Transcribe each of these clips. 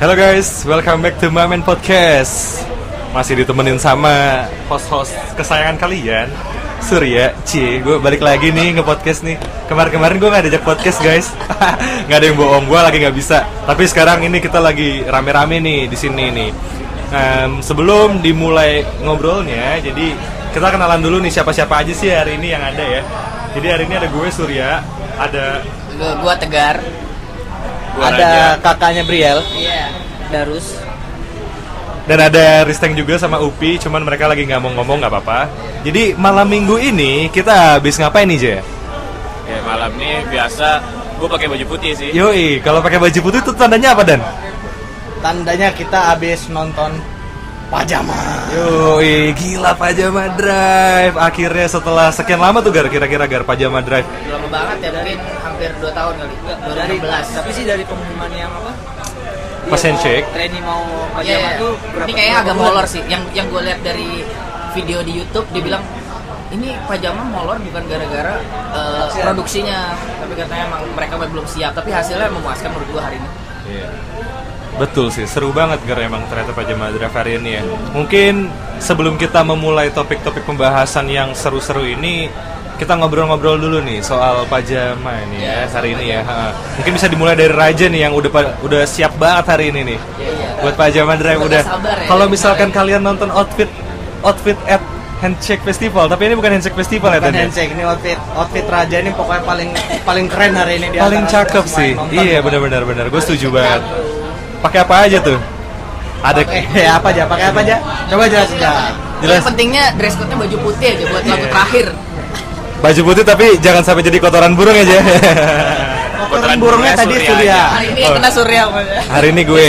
Halo guys, welcome back to Mamen Podcast. Masih ditemenin sama host-host kesayangan kalian, Surya, C. Gue balik lagi nih nge podcast nih. Kemarin-kemarin gue nggak diajak podcast guys, nggak ada yang bohong. Gue lagi nggak bisa. Tapi sekarang ini kita lagi rame-rame nih di sini nih. Em, sebelum dimulai ngobrolnya, jadi kita kenalan dulu nih siapa-siapa aja sih hari ini yang ada ya. Jadi hari ini ada gue Surya, ada gua tegar. Ada kakaknya Briel Iya. Darus Dan ada Risteng juga sama Upi, cuman mereka lagi nggak mau ngomong nggak apa-apa. Jadi malam minggu ini kita habis ngapain nih Jay? Ya malam ini biasa gue pakai baju putih sih. Yoi, kalau pakai baju putih itu tandanya apa Dan? tandanya kita habis nonton pajama Yoi, gila Pajama Drive. Akhirnya setelah sekian lama tuh Gar kira-kira Gar Pajama Drive. Lama banget ya, mungkin hampir 2 tahun kali. dari 2016. tapi sih dari pengumuman yang apa Pas mau handshake. trainee mau Iya, pajama iya. tuh ini kayaknya agak molor sih. Yang yang gue lihat dari video di YouTube dia bilang ini pajama molor bukan gara-gara uh, produksinya, tapi katanya emang mereka belum siap. Tapi hasilnya memuaskan menurut gue hari ini. Iya. Betul sih, seru banget Gar emang ternyata Pajama Drive hari ini ya. Mungkin sebelum kita memulai topik-topik pembahasan yang seru-seru ini, kita ngobrol-ngobrol dulu nih soal pajama ini ya hari ini ya. Ha. Mungkin bisa dimulai dari Raja nih yang udah udah siap banget hari ini nih. Iya, iya. Buat pajama drive Udah ya, Kalau misalkan kalian nonton outfit outfit at Handshake Festival, tapi ini bukan Handshake Festival ya bukan ya? handshake ini outfit outfit raja ini pokoknya paling paling keren hari ini di Paling cakep sih. Iya benar-benar benar. Gue setuju banget. Pakai apa aja tuh? Ada eh apa aja pakai apa aja coba jelasin aja Jelas. Yang pentingnya dress code-nya baju putih aja buat lagu Iya. terakhir. Baju putih tapi jangan sampai jadi kotoran burung aja. kotoran burungnya tadi Surya. Hari ini Oh. kena surya pokoknya. Hari ini gue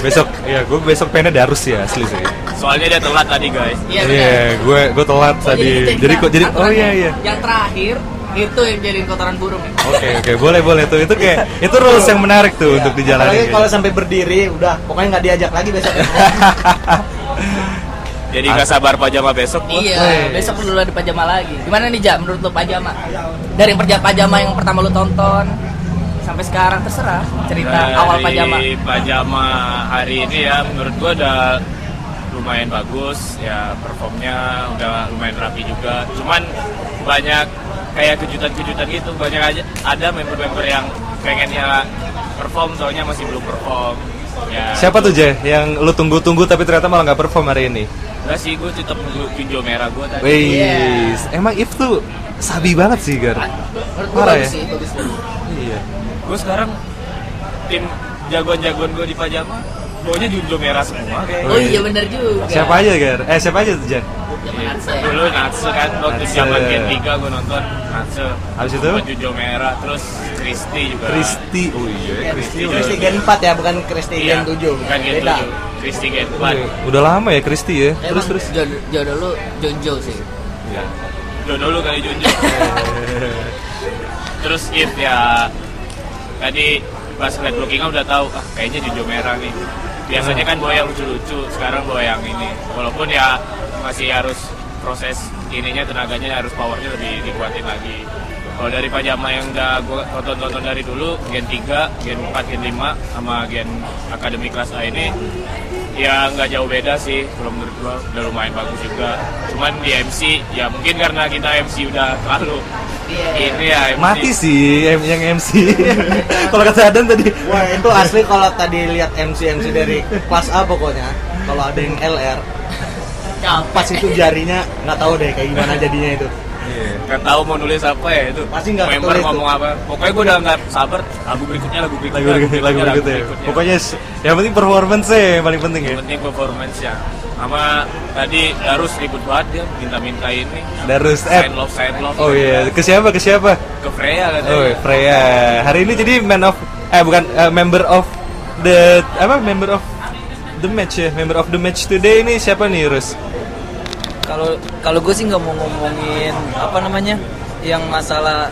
Besok ya gue besok pengennya darus ya asli sih. Soalnya dia telat tadi guys. Iya, Iya, benar. gue gue telat Oh, tadi. Jadi kok jadi oh iya iya. Yang terakhir itu yang jadiin kotoran burung. Oke oke boleh boleh tuh itu kayak itu rules yang menarik tuh untuk dijalani. apalagi kalau sampai berdiri udah pokoknya nggak diajak lagi besok Jadi nggak sabar pajama besok. Iya, Wih. besok perlu ada pajama lagi. Gimana nih Ja, menurut lo pajama? Dari perjalanan pajama yang pertama lo tonton sampai sekarang terserah cerita Dari awal pajama. pajama hari ini ya menurut gua udah lumayan bagus ya performnya udah lumayan rapi juga. Cuman banyak kayak kejutan-kejutan gitu banyak aja ada member-member yang pengennya perform soalnya masih belum perform. Ya, Siapa tuh Jay yang lu tunggu-tunggu tapi ternyata malah nggak perform hari ini? Enggak sih, gue tetap nunggu Junjo merah gue tadi. Wih, emang If tuh sabi banget sih Gar. Gue Parah ya? sih, bagus. Iya. Gue sekarang tim jagoan-jagoan gue di pajama, bawanya Junjo merah semua kayak. Oh iya benar juga. Siapa aja Gar? Eh siapa aja tuh Jay? Zaman Natsu. Dulu Natsu kan, waktu Natsu. zaman Gen 3 gue nonton Natsu. Habis itu? Sama Junjo merah, terus Kristi juga. Kristi. Oh iya, Kristi. udah- Kristi Gen 4 ya bukan Kristi Iya, Gen 7 Bukan Gen beda 7. Kristi Gen 4. Udah, udah lama ya Kristi ya. Terus Emang terus. Jodoh, jodoh lu Jonjo sih. Iya. Jodoh lu kali Junjo. terus If ya tadi pas liat blockingnya udah tahu ah kayaknya Junjo merah nih biasanya kan bawa yang lucu-lucu sekarang bawa yang ini walaupun ya masih harus proses ininya tenaganya harus powernya lebih dikuatin lagi kalau dari pajama yang udah gue tonton-tonton dari dulu Gen 3, Gen 4, Gen 5 sama Gen Akademi kelas A ini ya nggak jauh beda sih kalau menurut gua udah lumayan bagus juga cuman di MC ya mungkin karena kita MC udah terlalu Iya. ini ya MC. Mati sih yang MC. Kalau kata Adan tadi. Wah itu asli kalau tadi lihat MC MC dari kelas A pokoknya kalau ada yang LR pas itu jarinya nggak tahu deh kayak gimana jadinya itu nggak tahu mau nulis apa ya itu Pasti nggak member ngomong apa pokoknya gue udah nggak sabar lagu berikutnya lagu berikutnya Lagu berikutnya, lagu berikutnya. berikutnya. Pokoknya yang penting performance sih yang paling penting ya. yang penting performance ya sama tadi Darus ribut banget dia minta-minta ini Darus eh sign love sign love Oh iya, ke siapa? Ke siapa? ke Freya kan Oh, Freya. Hari ini jadi man of eh bukan eh, member of the apa? Member of the match ya. Member of the match today ini siapa nih, Rus? kalau kalau gue sih nggak mau ngomongin apa namanya yang masalah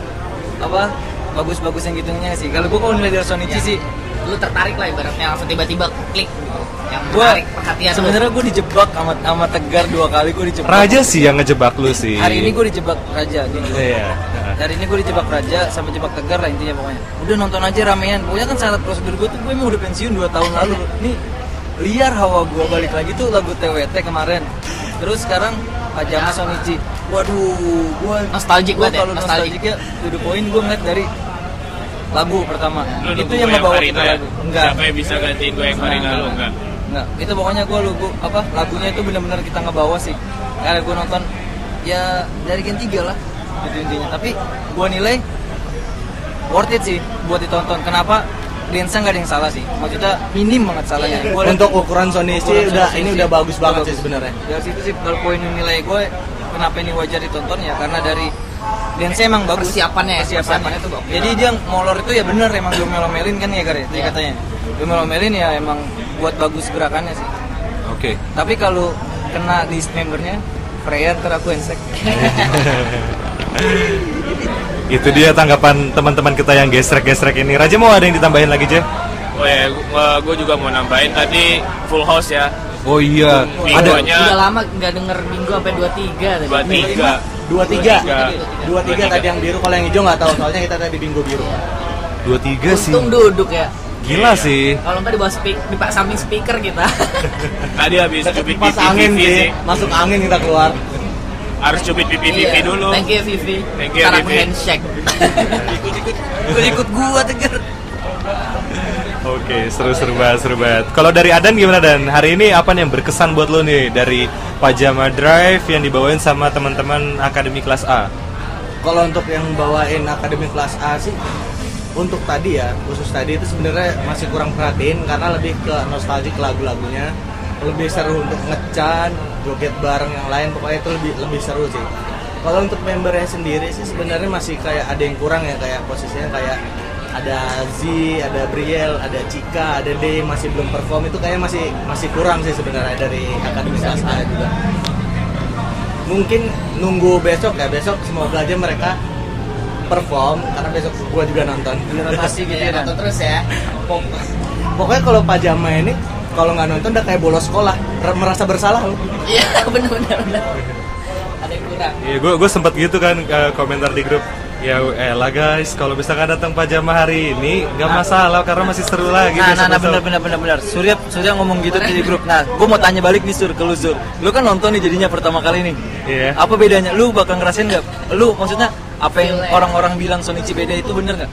apa bagus-bagus yang gitunya sih kalau gue kalau nilai dari Sonichi sih Lu tertarik lah ibaratnya langsung tiba-tiba klik yang menarik perhatian sebenarnya gue dijebak sama sama tegar dua kali gue dijebak Raja sih yang ngejebak lu sih. hari ini gue dijebak raja gitu Iya. Hari ini gue dijebak Raja sampai jebak Tegar lah intinya pokoknya. Udah nonton aja ramean. Pokoknya kan syarat prosedur gue tuh gue emang udah pensiun 2 tahun lalu. Nih liar hawa gue balik lagi tuh lagu TWT kemarin. Terus sekarang Pajama Sonichi. Waduh, gue Nostalgic gua banget ya, Kalau nostalgic. ya, to the point gue ngeliat dari lagu pertama. Lu itu yang gue ngebawa kita ya? lagu. Enggak. Siapa yang bisa gantiin gue yang Farina lu enggak? Enggak, itu pokoknya gue lagu apa lagunya itu benar-benar kita ngebawa sih. Karena gue nonton ya dari gen 3 lah itu intinya. Tapi gue nilai worth it sih buat ditonton. Kenapa? Lensa nggak ada yang salah sih. Maksudnya minim banget salahnya. Gua liat- Untuk ukuran Sony sih ukuran udah Sony ini sih udah bagus banget bagus. sih sebenarnya. Dari situ sih kalau poin nilai gue kenapa ini wajar ditonton ya karena dari lensa emang bagus Persiapannya ya, persiapannya, persiapannya tuh oke jadi dia molor itu ya bener emang gue melomelin kan ya ya tadi Iya. katanya gue melomelin ya emang buat bagus gerakannya sih Oke. tapi kalau kena list membernya Freya ntar aku ensek Itu dia tanggapan teman-teman kita yang gesrek-gesrek ini. Raja mau ada yang ditambahin lagi, Je? Oh ya, gue juga mau nambahin tadi full house ya. Oh iya, ada Udah lama nggak denger minggu sampai 23 tadi. dua tiga. Dua tiga, Dua dua tiga tadi yang biru. Kalau yang hijau nggak tahu. Soalnya kita tadi bingo biru. dua tiga sih. Untung duduk ya. Gila sih. Kalau nggak di bawah speak, di pak samping speaker kita. Tadi habis cubit Pas angin sih. masuk angin kita keluar. Harus cubit pipi Vivi Iya. dulu. Thank you Vivi. Thank you, Vivi. handshake. ikut-ikut ikut-ikut gua tegar Oke, seru-seru banget, seru banget. Kalau dari Adan gimana Dan? Hari ini apa nih yang berkesan buat lo nih dari Pajama Drive yang dibawain sama teman-teman Akademi Kelas A? Kalau untuk yang bawain akademi kelas A sih untuk tadi ya khusus tadi itu sebenarnya masih kurang perhatiin karena lebih ke nostalgic lagu-lagunya lebih seru untuk ngecan joget bareng yang lain pokoknya itu lebih lebih seru sih. Kalau untuk membernya sendiri sih sebenarnya masih kayak ada yang kurang ya kayak posisinya kayak ada Z, ada Briel, ada Cika, ada D masih belum perform itu kayak masih masih kurang sih sebenarnya dari akademi kelas A juga. Mungkin nunggu besok ya besok semoga aja mereka perform karena besok gua juga nonton. Rotasi gitu ya Iya, nonton terus ya. Pok- pokoknya kalau pajama ini kalau nggak nonton udah kayak bolos sekolah merasa bersalah loh Iya, benar-benar benar. Ada yang kurang. Iya, gue gue sempat gitu kan eh, komentar di grup. Ya elah guys, kalau misalkan datang pajama hari ini nggak masalah karena masih seru lagi. Nah, nah, nah, besok-besok. benar, benar, benar, benar. Surya, Surya ngomong gitu di grup. Nah, gue mau tanya balik nih Sur ke lu Sur. Lu kan nonton nih jadinya pertama kali nih. Iya. Apa bedanya? Lu bakal ngerasain nggak? Lu maksudnya apa yang orang-orang bilang Sonichi beda itu bener nggak?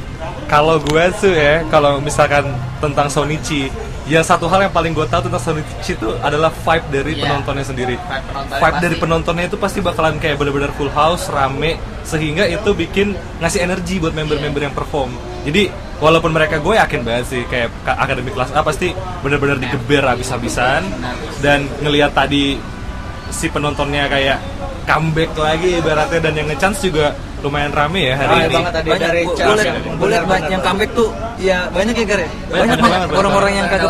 Kalau gue tuh ya, kalau misalkan tentang Sonichi, yang satu hal yang paling gue tahu tentang Sonichi itu adalah vibe dari Iya. penontonnya sendiri. Vibe penontonnya Vibe dari penontonnya itu pasti bakalan kayak bener-bener full house, rame, sehingga itu bikin ngasih energi buat member-member yang perform. Jadi walaupun mereka gue yakin banget sih kayak ka- akademi kelas A pasti bener-bener digeber habis-habisan dan ngelihat tadi si penontonnya kayak comeback lagi ibaratnya dan yang ngechance juga lumayan rame ya hari Rame ini. banget tadi banyak dari Benar, banyak yang comeback tuh ya banyak ya Gar ya banyak banget, orang-orang yang kagak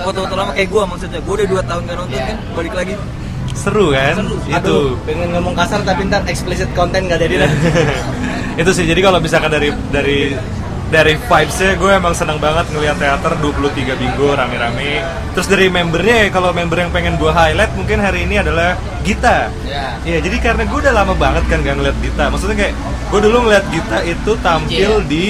foto-foto lama kayak gua maksudnya gua udah 2 tahun gak nonton Iya. kan balik lagi Seru kan? Itu. Aduh, pengen ngomong kasar tapi ntar explicit konten gak jadi dah. itu sih jadi kalau misalkan dari dari dari vibesnya gue emang senang banget ngelihat teater 23 bingo rame-rame terus dari membernya ya kalau member yang pengen gue highlight mungkin hari ini adalah Gita Ya. Iya jadi karena gue udah lama banget kan gak ngeliat Gita maksudnya kayak gue dulu ngeliat Gita itu tampil DJ. di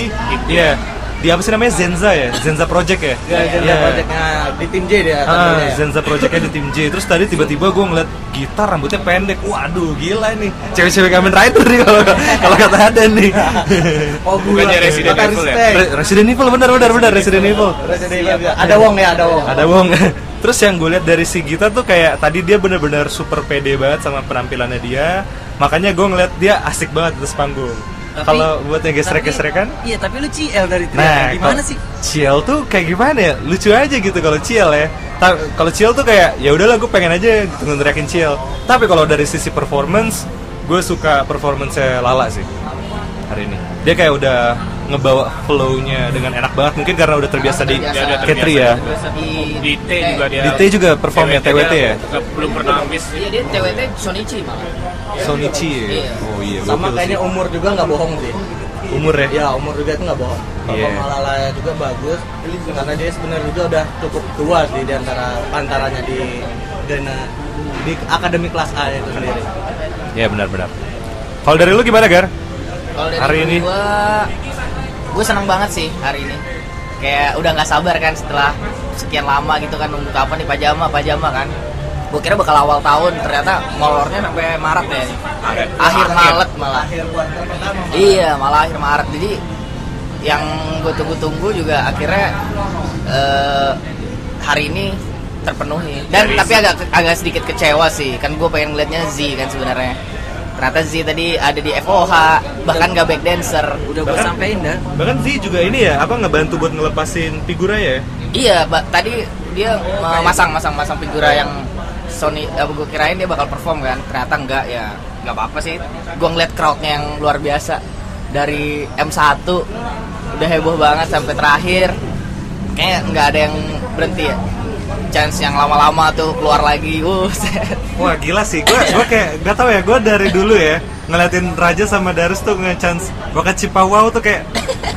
iya di apa sih namanya Zenza ya Zenza Project ya Ya, jadi Iya. projectnya di tim J dia. Ah, ya. Zenza Projectnya di tim J Terus tadi tiba-tiba gue ngeliat gitar rambutnya pendek Waduh gila nih Cewek-cewek Kamen Rider nih kalau kalau kata ada nih Oh, gua. Bukannya Resident Evil ya? Re- Resident Evil benar benar benar Resident Evil Resident Evil juga. Ada Wong ya, ada Wong. ada Wong terus yang gue lihat dari si Gita tuh kayak tadi dia bener-bener super pede banget sama penampilannya dia makanya gue ngeliat dia asik banget di atas panggung Tapi- kalau buat yang gesrek-gesrekan iya tapi lu CL dari teriak Nah, gimana sih Ciel tuh kayak gimana ya? Lucu aja gitu kalau Ciel ya. Ta- kalau Ciel tuh kayak ya udahlah gue pengen aja gitu neriakin Ciel. Tapi kalau dari sisi performance, gue suka performance Lala sih hari ini. Dia kayak udah ngebawa flow-nya dengan enak banget. Mungkin karena udah terbiasa di Terbiasa. Katri terbiasa. ya. Di, Di T juga dia. Di T juga perform ya, TWT ya? belum pernah habis. Iya dia TWT Sonichi malah. Sonichi ya. Iya. Oh iya. Sama kayaknya sih. umur juga nggak bohong sih. umur ya. Ya umur juga itu nggak bohong. Iya. Performa Lalaya juga bagus karena dia sebenarnya juga udah cukup tua sih di antara pantarannya di Dana di akademi kelas A itu sendiri. Iya benar-benar. Kalau dari lu gimana Gar? Kalau dari hari ini? gue, gue seneng banget sih hari ini. Kayak udah nggak sabar kan setelah sekian lama gitu kan nunggu kapan nih pajama pajama kan. Gue kira bakal awal tahun, ternyata molornya sampai Maret ya. Akhir Maret malah. akhir pertama Iya, malah akhir Maret. Jadi yang gue tunggu-tunggu juga akhirnya eh, hari ini terpenuhi. Dan tapi agak agak sedikit kecewa sih. Kan gue pengen ngeliatnya Z kan sebenarnya. Ternyata Z tadi ada di FOH, bahkan gak back dancer. Udah gue sampein dah. Bahkan sih juga ini ya, apa ngebantu buat ngelepasin figura ya? Iya, ba- tadi dia uh, masang masang masang figura yang Sony, eh, gue kirain dia bakal perform kan, ternyata enggak ya, nggak apa-apa sih. Gue ngeliat crowdnya yang luar biasa dari M1 udah heboh banget sampai terakhir, kayak nggak ada yang berhenti ya. Chance yang lama-lama tuh keluar lagi, uh, set. Wah gila sih, gue gua kayak gak tau ya, gue dari dulu ya ngeliatin Raja sama Darius tuh nge-chance bakat Cipawau tuh kayak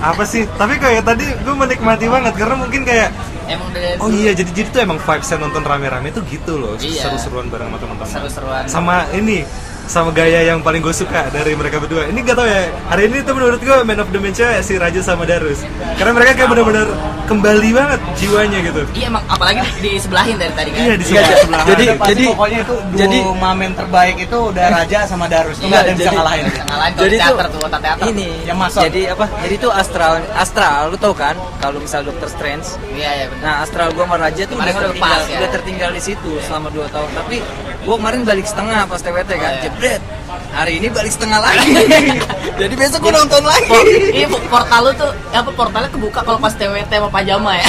apa sih? Tapi kayak tadi gue menikmati banget karena mungkin kayak emang dari oh iya jadi jadi tuh emang vibes nonton rame-rame tuh gitu loh, Iya. seru-seruan bareng sama teman-teman. seru-seruan. Sama ini sama gaya yang paling gue suka dari mereka berdua. Ini gak tau ya, hari ini tuh menurut gue man of the match si Raja sama Darus. Karena mereka kayak benar-benar kembali banget jiwanya gitu. Iya emang apalagi di, sebelahin dari tadi kan. Iya di Iya, sebelah sebelah. jadi- jadi- pokoknya itu dua jadi- mamen terbaik itu udah Raja sama Darus itu Iya, nggak ada yang bisa ngalahin Jadi tuh teater tuh, otak teater. ini Yang masuk. Jadi apa? Jadi tuh astral astral lu tau kan kalau misal Doctor Strange Iya, iya benar. Nah astral gua sama Raja tuh udah udah tertinggal, ya? udah tertinggal di situ selama 2 tahun. Tapi gua kemarin balik setengah pas TWT kan, Iya. jebret. Hari ini balik setengah lagi. Jadi besok gua nonton lagi. Por- Iya portal lu tuh apa portalnya kebuka kalau pas TWT sama pajama ya.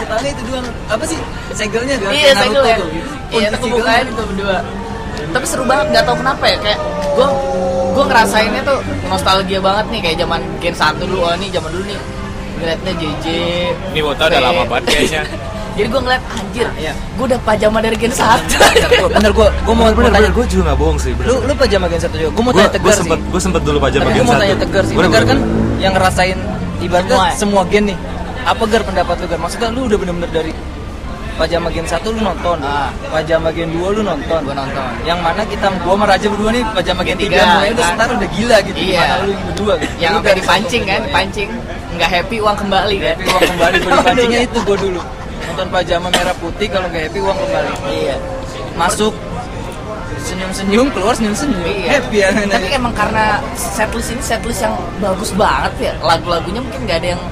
Portalnya itu doang. Apa sih? Segelnya kan? iya, Naruto ya. tuh. Iya, itu kebukaan itu berdua. Tapi seru banget, nggak tahu kenapa ya kayak gue gue ngerasainnya tuh nostalgia banget nih kayak zaman Gen 1 dulu, oh ini zaman dulu nih ngeliatnya JJ Ini Wota udah lama banget kayaknya. Jadi gue ngeliat anjir, Iya. gue udah pajama dari Gen 1 Gua- Bener gua gua mau, mau tanya gue juga gak bohong sih. lu lu pajama gen satu juga. Gua mau gue tanya tegar sih. sempet gue sempet dulu pajama gen gue mau satu. tanya Tegar sih. Tegar kan yang ngerasain ibaratnya Semua ya? semua, gen nih. Apa Gar pendapat lu Gar? Maksudnya lu udah bener-bener dari Pajama Gen 1 lu nonton, Ah. Pajama Gen 2 lu nonton. Gue nonton. Yang mana kita gua sama Raja berdua nih Pajama Gen Gen 3 tiga, mulai udah setara udah gila gitu. Iya. Gimana lu yang berdua gitu. Yang sampai dari dipancing satu kan, gua ya. dipancing nggak happy uang kembali kan. Happy uang kembali gua dipancingnya itu gua dulu. Nonton Pajama merah putih kalau nggak happy uang kembali. Iya. Masuk senyum-senyum keluar senyum-senyum Iya. happy ya Tapi emang karena setlist ini setlist yang bagus banget ya. Lagu-lagunya mungkin nggak ada yang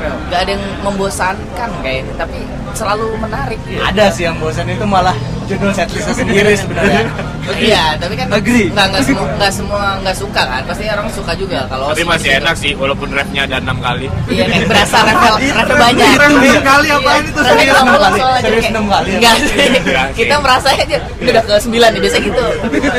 nggak ada yang membosankan kayaknya, tapi selalu menarik. ada sih yang bosan itu malah judul setlistnya sendiri sebenarnya Iya, tapi kan Agree. nggak nggak semua nggak semua nggak suka kan. Pasti orang suka juga kalau Tapi si- masih si- enak sih, walaupun refnya ada enam kali. Iya, kayak berasa level level banyak. Itu enam kali apaan Iya. itu? Tapi Serius kalau enam ngulang kali? soalnya Serius enam kali ya? Enggak sih. Enggak sih. Kita merasa aja ini udah ke sembilan nih biasa gitu.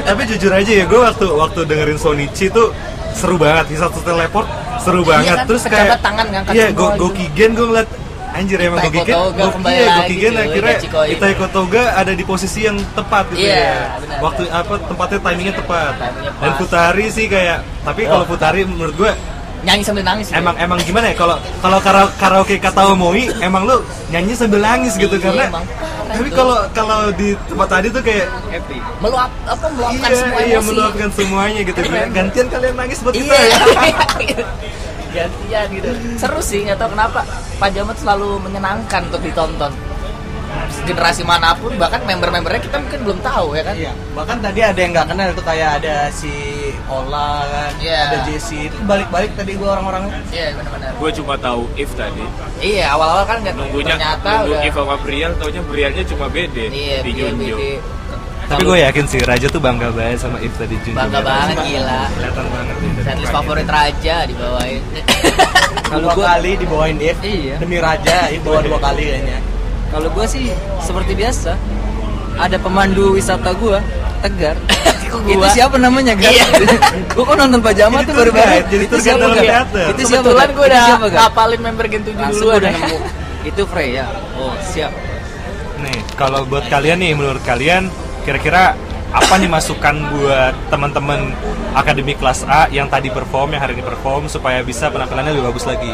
Tapi jujur aja ya, gue waktu waktu dengerin Sonichi tuh seru banget. Di satu teleport seru banget. kan, Terus kayak tangan ngangkat Iya, semua go gitu. Gokigen gue ngeliat anjir emang Itai Gokigen, Kotoga Go- kembali iya, lagi Gokigen cuy, akhirnya Dachikoin. Itai Kotoga ada di posisi yang tepat gitu Iya, ya. benar. Waktu apa tempatnya timingnya tepat. Timingnya Dan pas. Futari sih kayak tapi kalau Futari menurut gue Nyanyi sambil nangis. gitu. emang emang gimana ya kalau kalau kara- karaoke kata Moi emang lu nyanyi sambil nangis gitu Iya, karena emang tapi kalau kalau di tempat tadi tuh kayak happy meluap apa meluapkan iya semua iya meluapkan semuanya gitu Keren. gantian kalian nangis buat kita Iya. ya Gantian gitu. Seru sih, nggak tahu kenapa Pajama tuh selalu menyenangkan untuk ditonton. Generasi mana pun, bahkan member-membernya kita mungkin belum tahu ya kan. Iya, bahkan tadi ada yang nggak kenal itu kayak ada si Ola kan, Iya. ada Jesse itu balik-balik tadi gua orang-orang Iya benar-benar. Gue cuma tahu if tadi. Iya awal-awal kan nggak Nunggunya ternyata nunggu udah. if sama Brian, taunya Briannya cuma BD Iya, di iya, Junjo. Tapi gue yakin sih Raja tuh bangga banget sama If tadi Junjung Bangga banget gila. kelihatan banget Setlist favorit Raja dibawain. kalau Kalau dua gua- kali dibawain Dev Iya. demi Raja itu bawa dua kali kayaknya. Kalau gue sih seperti biasa ada pemandu wisata gue Tegar. Kok Itu gua? siapa namanya Gar? Iya. gue kok nonton pajama tuh baru banget. jadi Itu siapa teater. Itu siapa Kebetulan Gar? gue udah ngapalin member Gen 7 Langsung duluan. gue udah ya. nemu. Itu Freya. Oh siap. nih kalau buat kalian nih menurut kalian kira-kira apa nih masukan buat teman-teman akademi kelas A yang tadi perform yang hari ini perform supaya bisa penampilannya lebih bagus lagi?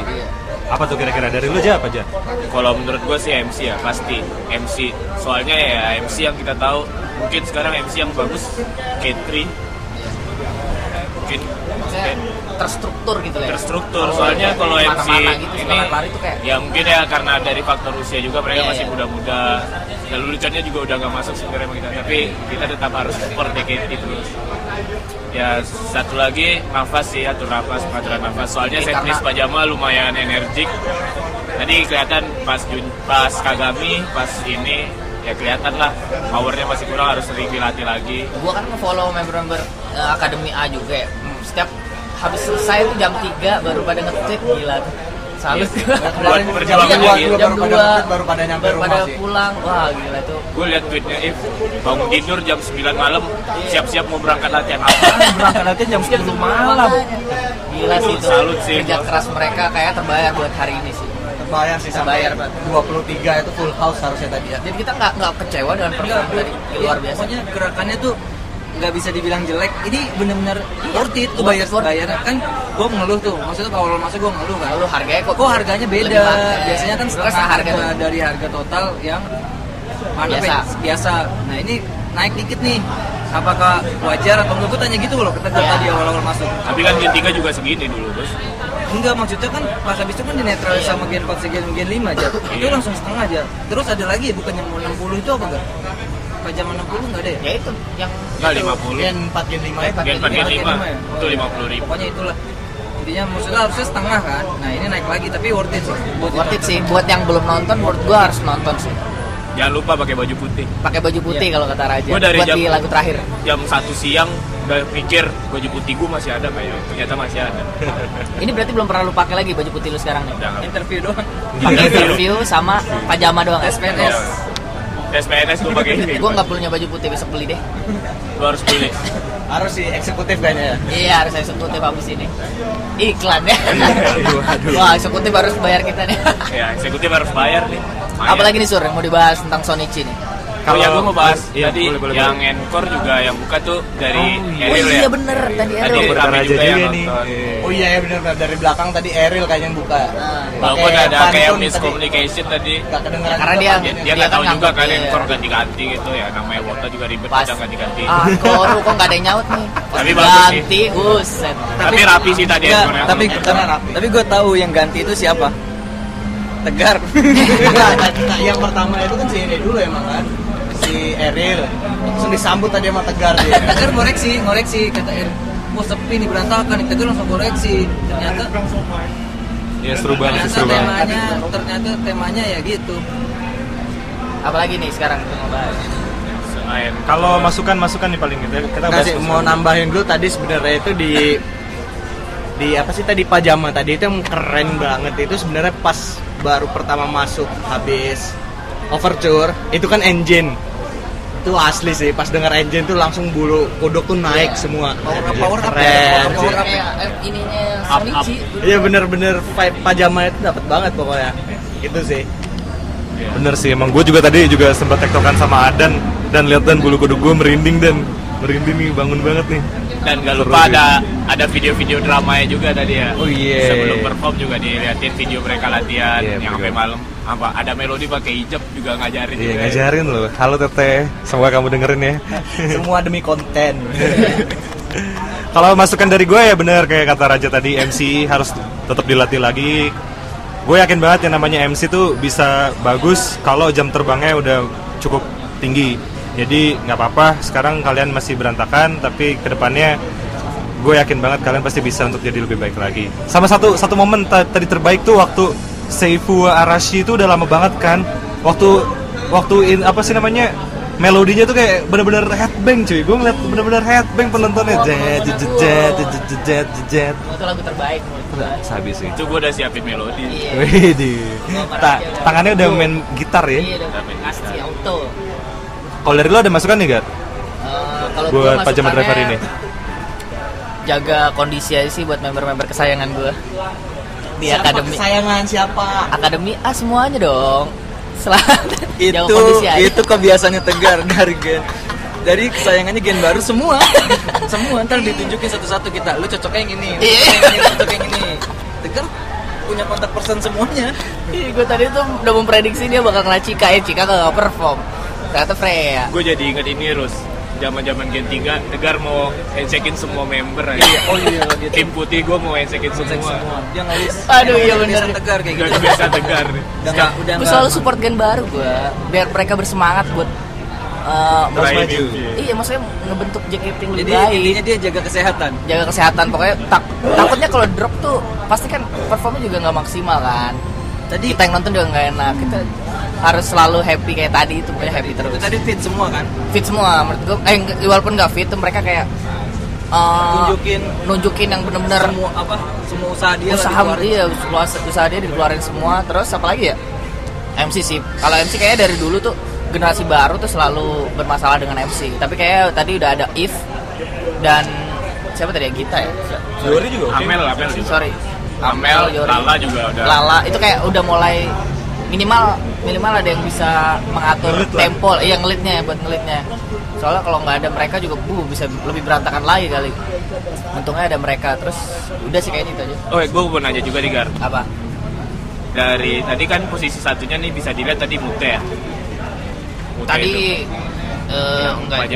Apa tuh kira-kira? Dari lu aja apa aja? Kalau menurut gue sih MC ya pasti MC. Soalnya ya MC yang kita tahu mungkin sekarang MC yang bagus K3 mungkin terstruktur gitu ya. Terstruktur. Kalau soalnya kalau MC gitu ini lari tuh kayak ya mungkin ya karena dari faktor usia juga mereka Iya, masih iya. muda-muda. Dan leluconnya juga udah nggak masuk sebenarnya kita. Tapi kita tetap harus support DKT terus ya satu lagi nafas sih atur nafas pengaturan nafas. Soalnya Oke, setnis karena- pajama lumayan energik. Tadi kelihatan pas Jun, pas Kagami pas ini ya kelihatan lah. Powernya masih kurang harus sering dilatih lagi. Gua kan nge-follow member-member eh, Akademi A juga ya. Hmm, Setiap habis selesai tuh jam 3 baru pada nge-tweet gila tuh. Salut. Iya. Buat perjuangannya Jam gitu. dua, jam Baru pada 2 nge-tweet, baru pada nyampe rumah pada sih. pulang. Wah, gila tuh. gue liat tweetnya If bangun tidur jam 9 malam siap-siap mau berangkat latihan apa berangkat latihan jam 10 malam Gila sih itu. Salut sih. Kerja keras mereka kayak terbayar buat hari ini sih. Terbayar sih sampai Terbayar, Pak. 23 itu full house harusnya tadi ya. Jadi kita nggak nggak kecewa dengan performa tadi luar biasa. pokoknya gerakannya tuh nggak bisa dibilang jelek ini bener-bener worth it tuh bayar bayar. Kan gue mengeluh tuh maksudnya kalau awal masuk gue ngeluh kan. Lalu harganya kok kok harganya beda? biasanya kan setengah harga tuh. dari harga total yang mana Biasa. biasa. nah ini naik dikit nih. Apakah wajar atau enggak? Gue tanya gitu loh ke Tegar Iya. tadi awal-awal masuk. Tapi kan Gen 3 juga segini dulu bos. Enggak maksudnya kan pas habis itu kan dinetralis sama Gen 4 sama Gen, Gen 5 aja itu Iya. langsung setengah aja terus ada lagi bukannya mau 60 itu apa enggak pajama 60 enggak ada ya Ya itu yang Enggak, itu. 50. Gen 4 Gen 5 ya. Empat Gen 4 Gen 5 Gen lima ya? itu 50 ribu pokoknya itulah intinya maksudnya harusnya setengah kan nah ini naik lagi tapi worth it sih buat Worth it sih buat yang belum nonton menurut gua harus nonton sih. jangan lupa pakai baju putih Pakai baju putih Iya. kalau kata Raja. Gua dari buat jam- di lagu terakhir. jam satu siang udah pikir baju putih gue masih ada kayak ternyata masih ada Ini berarti belum pernah lu pakai lagi baju putih lu sekarang nih. udah nggak interview doang Pakai interview sama pajama doang. SPNS SPNS gue pakai ini Gue nggak punya baju putih besok beli deh. gue harus beli Harus sih eksekutif kayaknya ya. Iya harus eksekutif habis ini. Iklan ya. Aduh, aduh. Wah eksekutif harus bayar kita nih. ya eksekutif harus bayar nih. Apalagi nih sur yang mau dibahas tentang Sonichi nih. Kalau yang gue mau bahas Iya, tadi boleh, boleh, yang boleh. encore juga yang buka tuh dari Oh Eril iya ya. bener tadi Tadi Eril. Berkar rame aja juga yang juga nih. nonton. Iya. Oh iya ya benar dari belakang tadi Eril kayaknya yang buka. Nah, Walaupun ada kayak tadi. miscommunication tadi. Gak kedengeran Ya, karena dia-. Dia Dia nggak kan tahu juga kan encore ganti-ganti gitu ya. Namanya Wota juga ribet Pas. ganti-ganti. Ah, koru kok nggak ada yang nyaut nih. Tapi. Ganti, buset. Tapi rapi sih tadi encore-nya. tapi Karena rapi. tapi gue tahu yang ganti itu siapa Tegar Enggak, tadi- nah, yang pertama itu kan si ini dulu emang kan si Eril langsung disambut tadi sama Tegar dia. Tegar ngoreksi ngoreksi kata Er mau sepi nih berantakan Tegar langsung koreksi ternyata Ya seru banget seru banget. temanya ternyata temanya ya gitu Apalagi nih sekarang kita. Selain Kalau masukan-masukan nih paling kita kita Nah, bahas sih, masukan. mau nambahin dulu tadi sebenarnya itu di di apa sih tadi pajama tadi itu yang keren banget itu sebenarnya pas baru pertama masuk habis overture itu kan engine itu asli sih pas denger engine tuh langsung bulu kodok tuh naik Iya. semua Power up, power up, keren power up. Kayak eh, ininya Up, Sonichi. iya bener-bener vibe pajama itu dapat banget pokoknya itu sih Bener sih, emang gue juga tadi juga sempat tektokan sama Adan dan lihat dan bulu kuduk gue merinding dan merinding nih bangun banget nih. dan gak lupa ada ada video-video dramanya juga tadi ya. Oh, iya. Sebelum perform juga diliatin video mereka latihan Iya, yang sampai malam. Apa ada melodi pakai hijab juga ngajarin Iya juga. ya. ngajarin loh. Halo Teteh, semoga kamu dengerin ya. semua demi konten Kalau masukan dari gue ya bener kayak kata Raja tadi MC harus tetap dilatih lagi. Gue yakin banget yang namanya MC tuh bisa bagus kalau jam terbangnya udah cukup tinggi. Jadi nggak apa-apa. Sekarang kalian masih berantakan, tapi ke depannya gue yakin banget kalian pasti bisa untuk jadi lebih baik lagi. Sama satu satu momen ta- tadi terbaik tuh waktu Seifu Arashi itu udah lama banget kan. Waktu waktu in, apa sih namanya melodinya tuh kayak bener-bener headbang cuy. Gue ngeliat bener-bener headbang penontonnya. Jet jet jet jet jet jet jet jet. Itu lagu terbaik menurut gua. Sabi sih. Itu gue udah siapin melodi. Iya. Widih. Ta- tangannya udah main gitar ya. Iya, udah kasih auto. Kalau dari lo ada masukan nih, Gar? Eh, kalau gua Buat pajama driver ini. Jaga kondisi aja sih buat member-member kesayangan gua. Di akademi. kesayangan siapa Akademi A semuanya dong. Selamat. itu itu kebiasaannya Tegar dari gen dari kesayangannya gen baru semua semua ntar ditunjukin satu-satu kita lu cocoknya yang ini lu Iya. cocoknya yang ini cocoknya yang ini Tegar punya kontak person semuanya Iya, gue tadi tuh udah memprediksi dia bakal kena Cika ya, Cika gak perform. Ternyata Freya. Gue jadi inget ini Rus. Zaman-zaman Gen 3 Tegar mau handshake semua member aja. oh iya lagi Tim putih gue mau handshake semua. semua. Dia ngelis Aduh, iya kebiasaan tegar kayak gitu. kebiasaan Tegar. udah gue selalu support gen baru gue biar mereka bersemangat buat eh, Terus Meraih maju. iya maksudnya ngebentuk JKT yang lebih jadi baik. intinya dia jaga kesehatan. Jaga kesehatan. Pokoknya tak, takutnya kalau drop tuh pasti kan performnya juga nggak maksimal kan. Tadi kita yang nonton juga nggak enak. Kita harus selalu happy kayak tadi itu pokoknya happy terus. Tadi fit semua kan? Fit semua menurut gue eh walaupun nggak fit tuh mereka kayak eh, Nunjukin. nunjukin yang bener-bener semua apa semua usaha dia usaha dia usaha, usaha dia dikeluarin semua. Terus apa lagi ya? MC sih. Kalau MC kayaknya dari dulu tuh generasi baru tuh selalu bermasalah dengan MC tapi kayak tadi udah ada If dan siapa tadi ya? Gita ya? Yori juga. Amel, Amel sorry. Amel, Yori. Lala juga udah. Lala. Itu kayak udah mulai minimal minimal ada yang bisa mengatur Ngelit lah. tempo iya ngelitnya buat ngelitnya soalnya kalau nggak ada mereka juga bu bisa lebih berantakan lagi kali untungnya ada mereka terus udah sih kayaknya itu aja Oh, gue mau nanya juga nih Gar. apa Dari tadi kan posisi satunya nih bisa dilihat tadi Mute ya. Mute tadi itu. yang enggak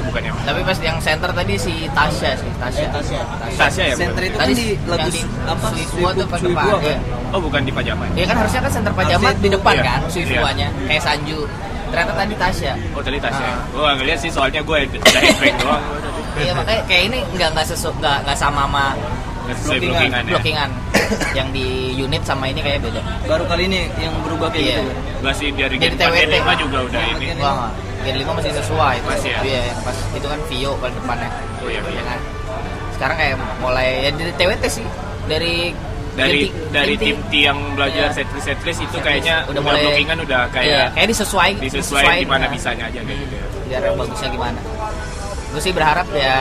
bukannya. tapi pas yang center tadi si Tasya sih Tasya Tasya Tasya ya. center itu kan Tadi di lagu yang di apa Suifua tuh pas depan, kan? ya. Oh, bukan di pajama. Iya kan harusnya kan center pajama di depan iya. kan Suifuanya kayak Sanju ternyata tadi Tasya Oh, tadi Tasya. Ah. Gue gak ngeliat sih soalnya gue udah headbang doang. iya makanya kayak ini nggak nggak sesu nggak nggak sama sama Nggak Blockingan. blockingan ya. blockingan yang di unit sama ini kayak beda baru kali ini yang berubah kayak Iya. gitu kan? Gak sih dari Jadi Gen 4, Gen TWT. 5 juga udah ini. Wah, Gen 5 masih sesuai itu. Masih ya? Iya, yang pas itu kan Vio paling depannya. Oh iya, Vio. Ya kan? Sekarang kayak mulai ya dari TWT sih. Dari Dari Gen T- dari tim T yang belajar Iya. setlist setlist itu Setlist. kayaknya Udah udah, mulai- blockingan udah Iya, kayak kayak disesuai disesuaikan di mana nah. bisanya aja kayak gitu ya. Biar yang bagusnya gimana. Gue sih berharap ya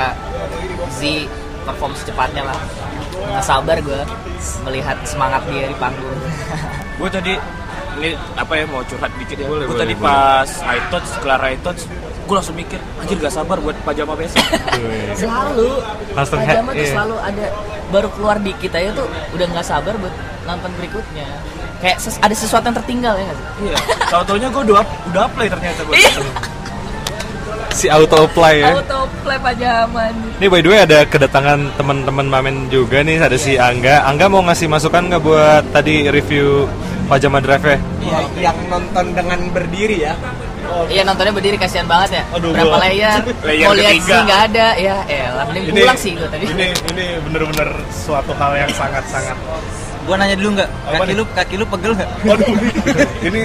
Z perform secepatnya lah. Nggak sabar gue melihat semangat dia di panggung. gue tadi ini apa ya mau curhat dikit ya Boleh, gue boleh, tadi boleh. pas iTouch kelar iTouch gue langsung mikir anjir gak sabar buat pajama besok selalu Langsung pajama head- tuh iya. selalu ada baru keluar dikit aja tuh udah nggak sabar buat nonton berikutnya kayak ses- ada sesuatu yang tertinggal ya nggak sih iya tau taunya gue udah udah play ternyata gue Iya. Si auto apply ya. auto play pajama Ini by the way ada kedatangan teman-teman Mamen juga nih, ada si Angga. Angga mau ngasih masukan nggak buat tadi review Pajama Drive ya? Ya, yang nonton dengan berdiri ya. iya nontonnya berdiri kasihan banget ya. Aduh, berapa gua- layer? Layer mau lihat sih nggak ada. Ya elah mending pulang sih gue tadi. ini ini bener-bener suatu hal yang sangat-sangat. Gua nanya dulu nggak? Kaki nih? lu kaki lu pegel nggak? Waduh ini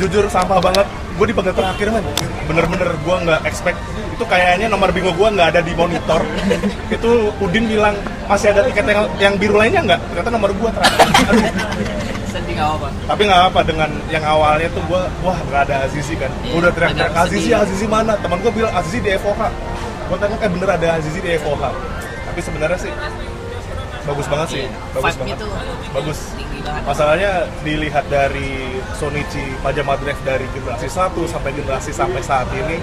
jujur sampah banget. Gue di bagian terakhir man bener-bener gue nggak expect. Itu kayaknya nomor bingo gue nggak ada di monitor. Itu Udin bilang masih ada tiket yang, yang biru lainnya nggak? Ternyata nomor gue terakhir Sedih nggak apa tapi nggak apa dengan yang awalnya tuh gue wah nggak ada Azizi kan. Iya, udah teriak-teriak Azizi. Azizi. Mana? Teman gue bilang Azizi di FOH gue tanya eh bener ada Azizi di FOH tapi sebenarnya sih bagus banget sih Iya, bagus banget. tuh bagus. banget. Masalahnya dilihat dari Sonichi Pajama Drive dari generasi 1 sampai generasi sampai saat ini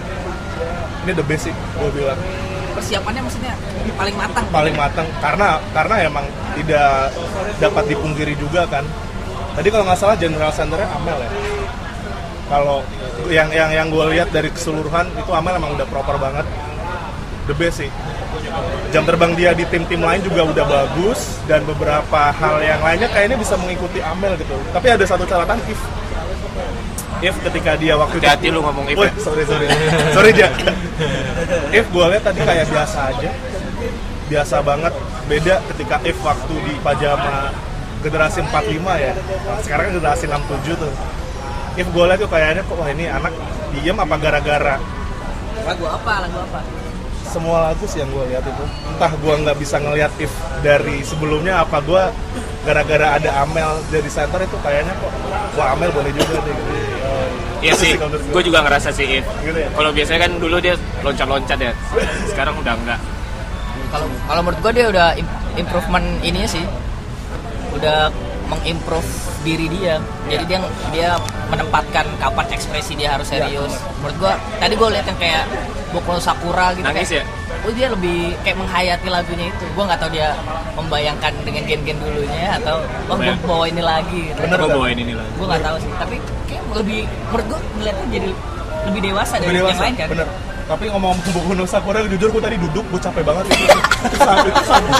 ini the basic gue bilang. Persiapannya maksudnya paling matang. Paling matang karena karena emang tidak dapat dipungkiri juga kan tadi kalau nggak salah general centernya Amel ya. Kalau yang yang yang gue lihat dari keseluruhan itu Amel emang udah proper banget. The best sih. Jam terbang dia di tim-tim lain juga udah bagus dan beberapa hal yang lainnya kayaknya bisa mengikuti Amel gitu. Tapi ada satu catatan if. If ketika dia waktu itu Hati-hati lu ngomong if ya. sorry sorry. Sorry Ja if gue lihat tadi kayak biasa aja. Biasa banget. Beda ketika if waktu di pajama generasi 45 ya. Nah, sekarang kan generasi 67 tuh. If gue lihat tuh kayaknya kok wah ini anak diem apa gara-gara? Lagu apa? Lagu apa? Semua lagu sih yang gue lihat itu. Entah gue nggak bisa ngelihat if dari sebelumnya apa gue gara-gara ada Amel jadi center itu kayaknya kok wah Amel boleh juga deh. Gitu. Iya sih, kalau menurut gue juga ngerasa sih if. Gitu ya? Kalau biasanya kan dulu dia loncat-loncat ya, sekarang udah enggak. kalau kalau menurut gue dia udah im- improvement ininya sih udah mengimprove diri dia. Jadi dia dia menempatkan kapan ekspresi dia harus serius. menurut gue tadi gue lihat yang kayak Boku no Sakura gitu Nangis kayak, oh dia lebih kayak menghayati lagunya itu. Gue nggak tahu dia membayangkan dengan gen-gen dulunya atau oh gue Bayang. bawa ini lagi. Bener gue bawain ini lagi. gue nggak tahu sih. Tapi kayak lebih menurut gue ngeliatnya jadi lebih dewasa dari Lebih yang lain kan bener. tapi ngomong-ngomong buku no Sakura jujur gue tadi duduk gue capek banget itu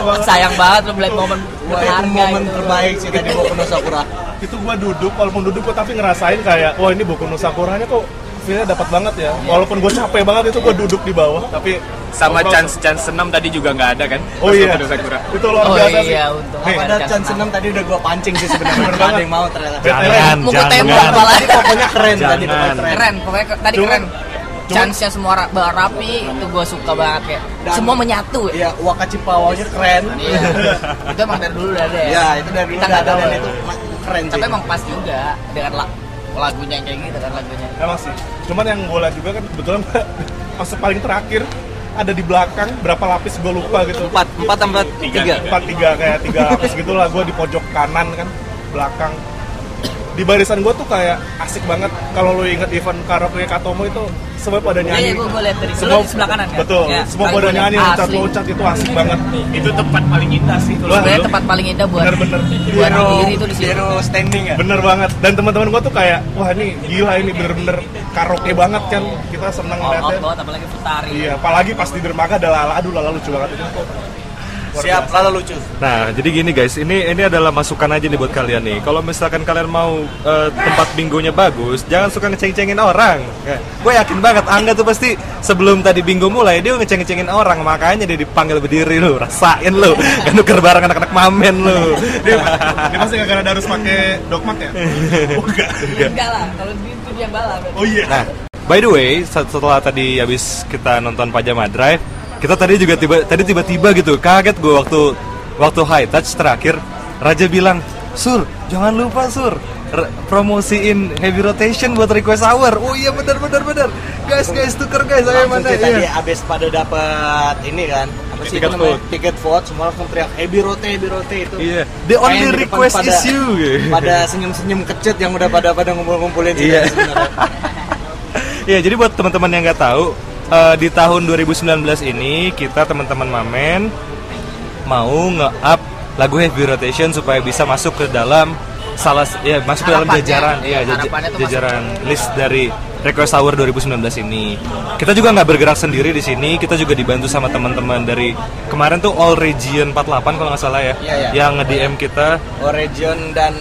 banget sayang banget lu melihat momen itu berharga momen itu. terbaik sih tadi Boku no Sakura. itu gue duduk walaupun duduk gue tapi ngerasain kayak wah ini buku no Sakuranya kok feelnya dapat banget ya walaupun gue capek banget itu gue duduk di bawah tapi sama chance chance senam tadi juga nggak ada kan oh iya Sakura. itu luar Oh biasa sih iya, untung apa Ada chance chance 6 tadi udah gua pancing sih sebenarnya. Nggak ada banget. yang mau ternyata. Jangan, Muka jangan. tembak Apalagi pokoknya keren tadi keren. keren pokoknya ke- tadi Cuma- keren chance-nya semua ra- rapi itu gue suka banget kayak Dan- semua menyatu ya Iya, Wakacipawanya keren. Iya. itu emang dari dulu udah ada ya Iya, itu dari dulu udah ada dan ya. itu keren sih. tapi emang pas juga dengan lagunya yang kayak gitu kan lagunya Emang sih. Cuman yang gue lihat juga kan kebetulan pas paling terakhir ada di belakang berapa lapis gue lupa gitu. Empat, empat tambah Tiga, tiga. Empat tiga kayak tiga lapis gitulah gue di pojok kanan kan belakang. Di barisan gue tuh kayak asik banget kalau lo inget event karaoke Katomo itu semua pada Iya, nyanyi. iya, gua- gua lihat dari- semua di sebelah kanan kan? Betul. Iya, semua pada nyanyi loncat loncat itu asik banget. itu tempat paling indah sih kalau sebenarnya tempat paling indah buat Bener-bener. buat Zero, diri itu di sini zero standing ya. Bener banget. Dan teman-teman gue tuh kayak wah ini gila ini bener-bener karaoke banget kan. Kita seneng banget apalagi futari Iya, apalagi pas di dermaga ada lala, aduh lala lucu banget itu. Luar Siap, biasa. lalu lucu. Nah, jadi gini guys, ini ini adalah masukan aja nih buat kalian nih. Kalau misalkan kalian mau eh, tempat bingonya bagus, jangan suka ngeceng-cengin orang. Ya, gue yakin banget Angga tuh pasti sebelum tadi bingo mulai dia ngeceng-cengin orang, makanya dia dipanggil berdiri lu, rasain lu, kan nuker bareng anak-anak mamen lu. Dia, dia pasti gak ada harus pakai dogmat ya? Oh, enggak. enggak lah kalau itu dia balap Oh iya. Nah, by the way, set- setelah tadi habis kita nonton Pajama Drive, kita tadi juga tiba tadi tiba-tiba gitu kaget gue waktu waktu high touch terakhir Raja bilang, "Sur, jangan lupa Sur, promosiin heavy rotation buat request hour." Oh iya benar benar benar. Guys, guys tuker guys, ayo Langsung mana sih tadi iya. abis pada dapat ini kan apa sih Tiket vote. tiket vote semua langsung teriak heavy rote heavy rote itu Iya. The only request pada- is you. pada senyum senyum kecut yang udah pada pada ngumpul ngumpulin sih Iya. tadi sebenarnya. Ya, jadi buat teman-teman yang nggak tahu, eh, di tahun 2019 ini kita teman-teman Mamen mau nge-up lagu Heavy Rotation supaya bisa masuk ke dalam salah ya masuk ke dalam jajaran ya tuh jajaran list dari Request Hour 2019 ini. Kita juga nggak bergerak sendiri di sini, kita juga dibantu sama teman-teman dari kemarin tuh All Region 48 kalau nggak salah ya, Iya, iya. yang nge-DM kita Oh, region dan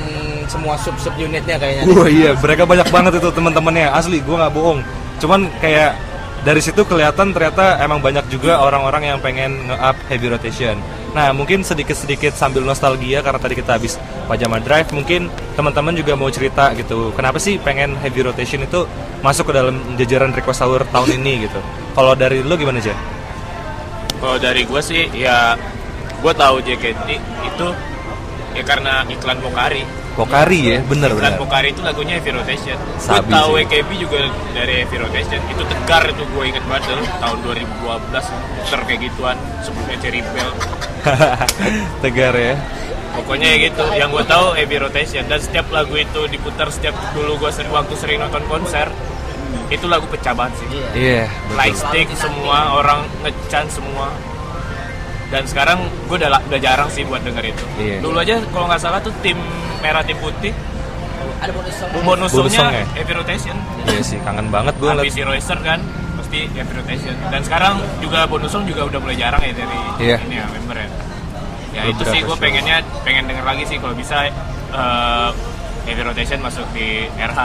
semua sub sub unitnya kayaknya Wah iya, mereka banyak banget itu teman-temannya. Asli, gue nggak bohong. Cuman kayak dari situ kelihatan ternyata emang banyak juga orang-orang yang pengen nge-up heavy rotation. Nah, mungkin sedikit-sedikit sambil nostalgia karena tadi kita habis Pajama Drive, mungkin teman-teman juga mau cerita gitu. Kenapa sih pengen heavy rotation itu masuk ke dalam jajaran request hour tahun ini gitu? Kalau dari lu gimana aja? Kalau dari gue sih ya gue tahu JKT itu ya karena iklan Pokari. Pokari ya, bener Iklan bener. Pokari itu lagunya Heavy Rotation. Gue Sabi tahu sih. WKB juga dari Heavy Rotation. Itu tegar itu gue inget banget dulu, tahun 2012 ter kayak gituan sebelumnya Cherry Bell. Tegar ya. Pokoknya ya gitu. Yang gue tahu Heavy Rotation dan setiap lagu itu diputar setiap dulu gue sering waktu sering nonton konser itu lagu pecah banget sih. Iya. Iya, betul. Light stick semua orang ngechan semua dan sekarang gue udah, udah jarang sih buat denger itu. Iya. dulu aja kalau nggak salah tuh tim merah tim putih. Ada bonus song bonus Bonus songnya song ya? heavy rotation. Iya sih, kangen banget gue habis si Royster kan pasti heavy rotation. Dan sekarang juga bonus song juga udah mulai jarang ya dari Iya. ini ya member ya? Ya itu sih gue pengennya pengen denger lagi sih kalau bisa eh, heavy rotation masuk di RH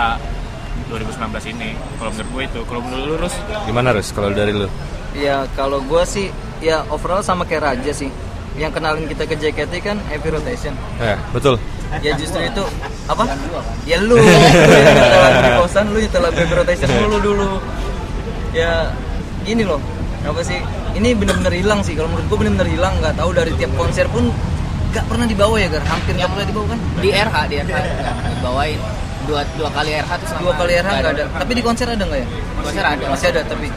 2019 ini. Kalau menurut gue itu kalau menurut lu Rus? Gimana Rus kalau dari lu? Ya kalau gue sih ya overall sama kayak Raja sih. Yang kenalin kita ke JKT kan heavy rotation. Ya, betul. Ya justru itu apa? Ya lu, lu yang nyetel lagu di kosan lu nyetel lagu heavy rotation dulu dulu. Ya gini loh, apa sih? Ini bener-bener hilang sih. Kalau menurut gue bener-bener hilang. Nggak tahu dari tiap konser pun nggak pernah dibawa ya gar. Hampir nggak pernah dibawa kan? di RH di RH nggak dibawain dua dua kali RH tuh sama Dua kali RH nggak ada. Tapi di konser ada nggak ya? konser ada Masih ada tapi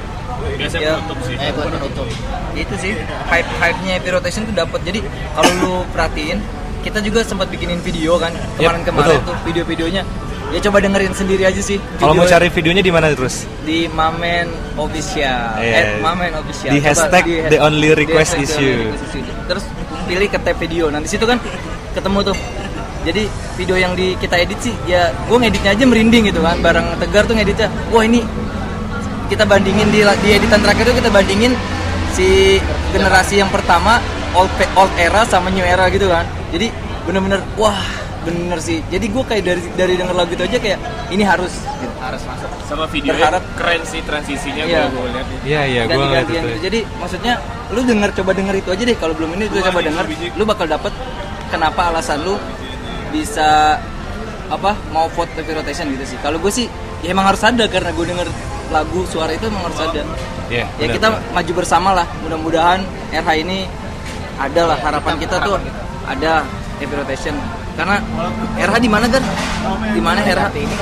biasanya Ya. penutup sih eh buat penutup itu sih hype hype nya Heavy Rotation tuh dapat jadi kalau lu perhatiin kita juga sempat bikinin video kan kemarin-kemarin betul. tuh video-videonya ya coba dengerin sendiri aja sih Kalau mau cari videonya di mana terus? di Mamen Official Iya. eh Mamen Official Di Coba hashtag has- the only di request hashtag is the only you. request is you. terus pilih ke tab video nah di situ kan ketemu tuh jadi video yang di kita edit sih ya gue ngeditnya aja merinding gitu kan bareng tegar tuh ngeditnya wah ini kita bandingin di, di editan terakhir itu kita bandingin si generasi yang pertama old old era sama new era gitu kan jadi bener-bener wah bener sih jadi gue kayak dari dari denger lagu itu aja kayak ini harus gitu. harus masuk sama videonya Berharap- keren sih transisinya Iya. gue lihat Iya iya, gue ngeliat ganti-gantian itu. gitu. jadi maksudnya lu denger coba denger itu aja deh kalau belum ini lu coba denger lu bakal dapet kenapa alasan lu bisa apa mau vote rotation gitu sih kalau gue sih ya emang harus ada karena gue denger lagu suara itu emang harus ada. Iya, ya kita benar. maju bersama lah. Mudah-mudahan RH ini ada lah. Harapan kita tuh ada heavy rotation. Karena RH di mana kan di mana RH ini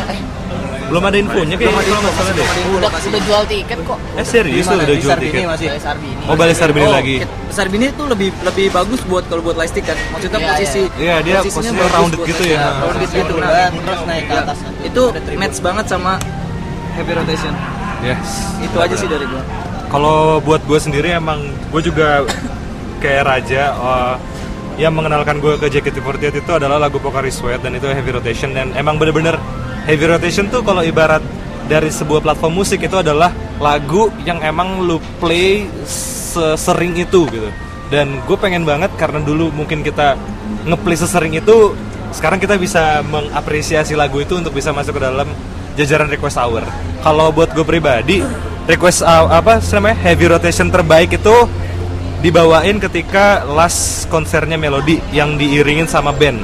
Belum ada infonya kayak Belum ada kalau info, nggak salah deh. udah udah jual tiket kok. Eh serius tuh udah jual tiket. masih Sarbini. Oh Balai Sarbini Oh, lagi. kit- besar bini itu lebih lebih bagus buat kalau buat lightstick kan. Maksudnya Iya, posisi Iya, dia posisinya posisinya bagus rounded gitu ya. rounded gitu. nah terus naik ke atas. Itu match banget sama heavy rotation. Yes. itu aja sih dari gua. Kalau buat gue sendiri emang gue juga kayak raja uh, yang mengenalkan gue ke JKT48 itu adalah lagu Pocari Sweat dan itu heavy rotation dan emang bener-bener heavy rotation tuh kalau ibarat dari sebuah platform musik itu adalah lagu yang emang lu play sesering itu gitu. Dan gue pengen banget karena dulu mungkin kita ngeplay sesering itu sekarang kita bisa mengapresiasi lagu itu untuk bisa masuk ke dalam jajaran request hour. Kalau buat gue pribadi request uh, apa namanya heavy rotation terbaik itu dibawain ketika last konsernya Melody yang diiringin sama band.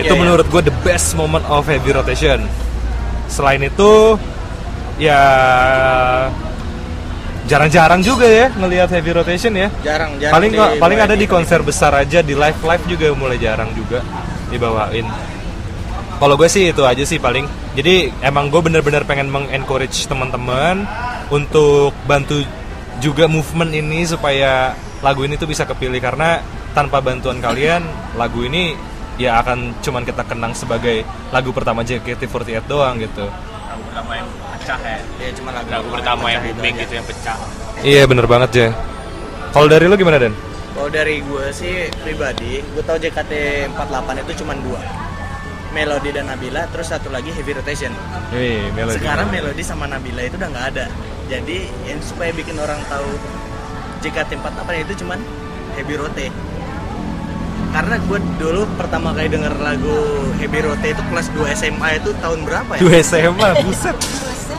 Itu Iya, iya. menurut gue the best moment of heavy rotation selain itu ya jarang-jarang juga ya ngelihat heavy rotation ya. Jarang jarang paling di- paling ada di di- konser besar aja di live live juga mulai jarang juga dibawain. Kalau gue sih itu aja sih paling. Jadi emang gue bener-bener pengen mengencourage teman-teman untuk bantu juga movement ini supaya lagu ini tuh bisa kepilih. Karena tanpa bantuan kalian lagu ini ya akan cuman kita kenang sebagai lagu pertama JKT48 doang gitu. Lagu pertama yang pecah ya? Ya cuma lagu lagu pertama yang pecah itu booming gitu yang pecah. Iya bener banget ya kalau dari lu gimana Dan? Kalau dari gue sih pribadi, gue tau JKT48 itu cuma dua. Melody dan Nabila, terus satu lagi Heavy Rotation. Wih, Melody. Sekarang Melody sama Nabila itu udah nggak ada. Jadi yang supaya bikin orang tahu JKT48 itu cuman Heavy Rote Karena gue dulu pertama kali denger lagu Heavy Rote itu kelas 2 SMA itu tahun berapa ya? Dua SMA, buset.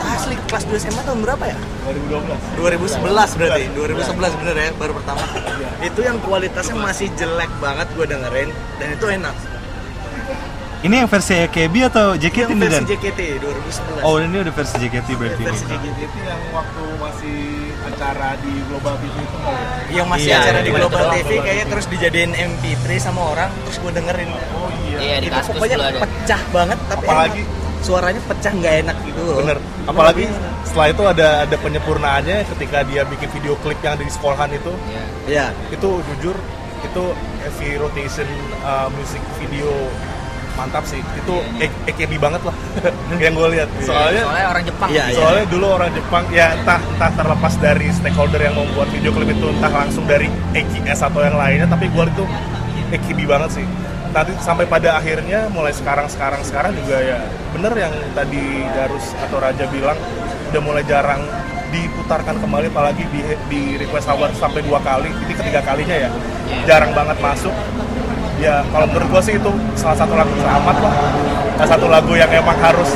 Asli kelas 2 SMA tahun berapa ya? 2012 2011 berarti 2011 bener ya baru pertama itu yang kualitasnya masih jelek banget gue dengerin dan itu enak Ini yang versi AKB atau JKT yang nih versi Dan? JKT 2011 Oh ini udah versi JKT berarti versi. JKT itu yang waktu masih acara di Global TV itu ya? yang masih Iya, acara iya, di iya. Global. TV kayaknya terus dijadiin MP3 sama orang terus gue dengerin Oh iya. iya di itu pokoknya dulu ada pecah banget tapi Apalagi- enak. suaranya pecah nggak enak gitu loh Bener. Apalagi setelah itu ada ada penyempurnaannya ketika dia bikin video klip yang ada di sekolahan itu. Iya. ya Itu jujur itu heavy rotation uh, music video mantap sih. Itu Iya, A- AKB banget lah yang gue lihat. Soalnya soalnya orang Jepang Iya, iya. soalnya dulu orang Jepang ya entah entah terlepas dari stakeholder yang membuat video klip itu entah langsung dari EKS atau yang lainnya tapi gue itu AKB banget sih nanti sampai pada akhirnya mulai sekarang sekarang sekarang juga ya bener yang tadi Darus atau Raja bilang udah mulai jarang diputarkan kembali apalagi di, di request hour sampai dua kali ini ketiga kalinya ya jarang banget masuk ya kalau menurut gue sih itu salah satu lagu teramat lah salah satu lagu yang emang harus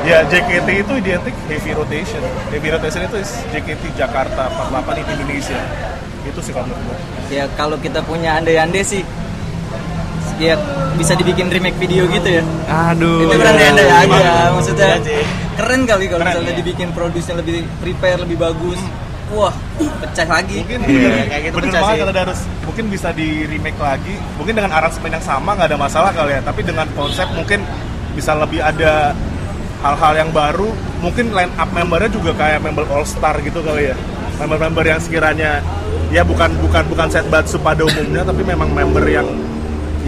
ya JKT itu identik heavy rotation heavy rotation itu is JKT Jakarta 48 di Indonesia itu sih kalau menurut gue ya kalau kita punya andai-andai sih ya bisa dibikin remake video gitu ya Aduh. itu iya. berandai-andai aja Iya, maksudnya keren kali kalau misalnya iya. dibikin produce lebih prepare lebih bagus wah pecah lagi. Mungkin Iya, iya, kayak gitu bener pecah banget sih. kata Darus mungkin bisa di remake lagi. Mungkin dengan aransemen yang sama nggak ada masalah kali ya. Tapi dengan konsep mungkin bisa lebih ada hal-hal yang baru. Mungkin line up membernya juga kayak member all star gitu kali ya. Member-member yang sekiranya ya bukan bukan bukan set batsu pada umumnya tapi memang member yang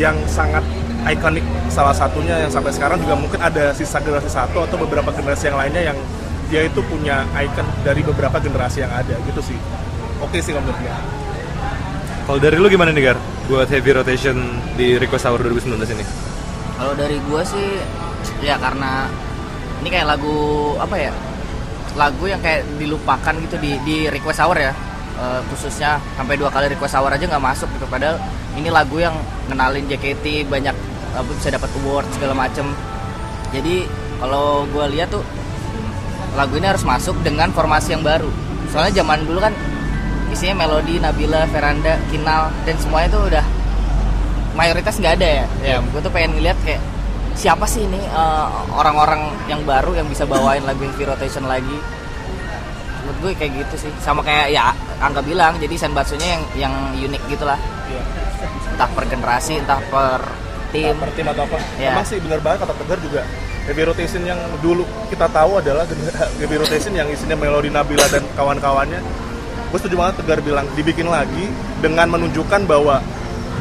yang sangat ikonik salah satunya yang sampai sekarang juga mungkin ada sisa generasi satu atau beberapa generasi yang lainnya yang dia itu punya icon dari beberapa generasi yang ada gitu sih oke sih kalau menurut gue Kalau dari lu gimana nih Gar? Buat heavy rotation di Request Hour 2019 ini? Kalau dari gua sih ya karena ini kayak lagu apa ya? lagu yang kayak dilupakan gitu di di request hour ya Eh, khususnya sampai dua kali request hour aja nggak masuk gitu padahal ini lagu yang ngenalin JKT banyak apa bisa dapat award segala macem jadi kalau gue lihat tuh lagu ini harus masuk dengan formasi yang baru. Soalnya zaman dulu kan isinya melodi Nabila Veranda Kinal dan semuanya tuh udah mayoritas nggak ada ya. Iya. gue tuh pengen ngeliat kayak siapa sih ini eh, orang-orang yang baru yang bisa bawain lagu heavy rotation lagi? Menurut gue kayak gitu sih. Sama kayak ya Angga bilang jadi senbatsunya yang yang unik gitu lah Iya. entah per generasi entah per tim. per tim atau apa. Iya. emang sih benar banget kata Tegar juga heavy rotation yang dulu kita tahu adalah heavy rotation yang isinya Melody Nabila dan kawan-kawannya. Gue setuju banget Tegar bilang dibikin lagi dengan menunjukkan bahwa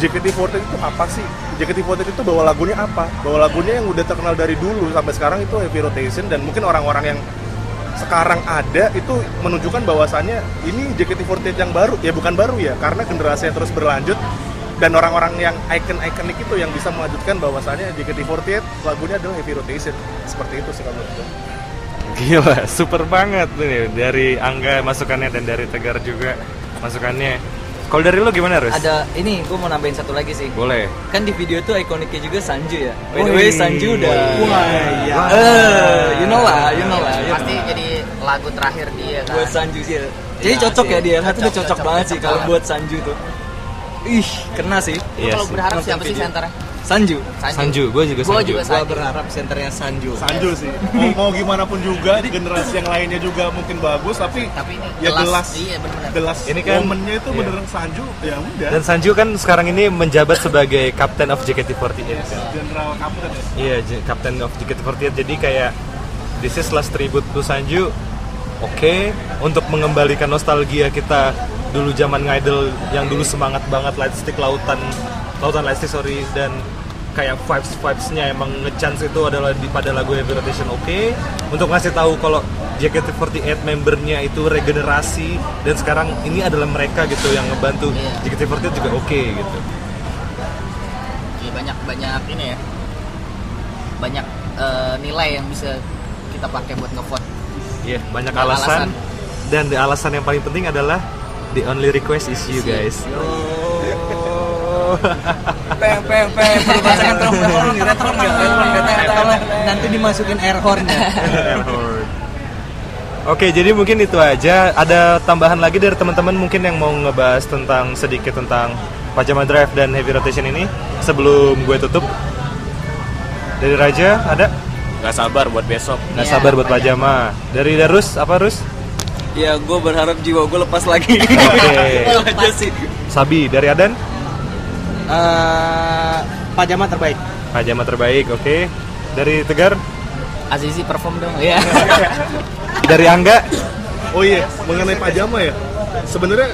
JKT48 itu apa sih? JKT48 itu bawa lagunya apa? Bawa lagunya yang udah terkenal dari dulu sampai sekarang itu heavy rotation dan mungkin orang-orang yang sekarang ada itu menunjukkan bahwasannya ini JKT48 yang baru. Ya bukan baru ya karena generasi yang terus berlanjut dan orang-orang yang icon-iconik itu yang bisa melanjutkan bahwasannya JKT48 lagunya adalah heavy rotation seperti itu sih kalau menurut gue. Gila, super banget nih dari Angga masukannya dan dari Tegar juga masukannya. Kalau dari lo gimana, Rus? Ada ini gue mau nambahin satu lagi sih. Boleh. Kan di video itu ikoniknya juga Sanju ya. By the Wih. way Sanju udah. Wah, iya. Eh, you know lah, you know lah. you pasti know. jadi lagu terakhir dia kan buat Sanju sih. Jadi Iya cocok sih. ya dia. Itu udah Cocok, cocok cocok, banget cocok sih kalau buat Sanju tuh. Ih, kena sih. Lu Iya kalau sih. berharap Nonton siapa sih video. senternya Sanju. Sanju, gue juga Gua Sanju. juga Gua Sanju. berharap senternya Sanju. Sanju sih mau, mau gimana pun juga di generasi yang lainnya juga mungkin bagus tapi, Tapi ini ya kelas- gelas iya, bener-bener. gelas Ini kan- momennya itu iya. beneran Sanju ya udah Dan Sanju kan sekarang ini menjabat sebagai Captain of JKT48 kan. general kapten ya Iya, Captain of JKT48. Jadi kayak this is last tribute to Sanju. Oke, untuk mengembalikan nostalgia kita dulu zaman ngidol yang dulu semangat banget lightstick lautan lautan lightstick sorry dan kayak vibes vibesnya emang ngechance itu adalah di pada lagu Heavy Rotation oke untuk ngasih tahu kalau JKT48 membernya itu regenerasi dan sekarang ini adalah mereka gitu yang ngebantu Iya. JKT48 juga oke gitu Iya, banyak banyak ini ya banyak eh, nilai yang bisa kita pakai buat ngevote Iya, banyak Banyak alasan. alasan. Dan alasan yang paling penting adalah the only request is you guys. Peng peng peng. Enggak? Nanti dimasukin air hornnya. Oke, jadi mungkin itu aja. Ada tambahan lagi dari teman-teman mungkin yang mau ngebahas tentang sedikit tentang Pajama Drive dan Heavy Rotation ini sebelum gue tutup. Dari Raja ada? Gak sabar buat besok. Nggak Iya, sabar buat. Pajama. Dari Darus apa Rus? Ya, gue berharap jiwa gue lepas lagi. Oke. Itu aja sih. Sabi dari Adan? Eh, pajama terbaik. Pajama terbaik, oke. Dari Tegar? Azizi perform dong ya Dari Angga? Oh iya, mengenai pajama ya. Sebenarnya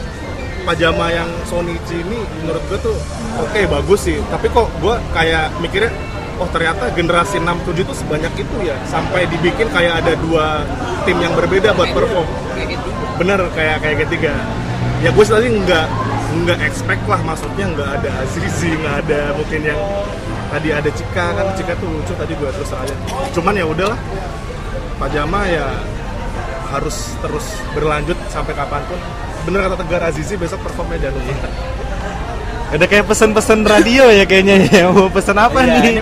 pajama yang Sonichi ini menurut gue tuh oke bagus sih. Tapi kok gue kayak mikirnya oh ternyata generasi 67 itu sebanyak itu ya. Sampai dibikin kayak ada dua tim yang berbeda buat perform. Bener kayak kayak ketiga. Ya gue tadi nggak nggak expect lah maksudnya nggak ada Azizi nggak ada mungkin yang tadi ada Cika kan Cika tuh lucu tadi gue terus aja cuman ya udahlah pajama ya harus terus berlanjut sampai kapan pun bener kata Tegar Azizi besok performnya jangan lupa Udah kayak pesan-pesan radio ya kayaknya ya. Mau pesan apa Iya, nih? ini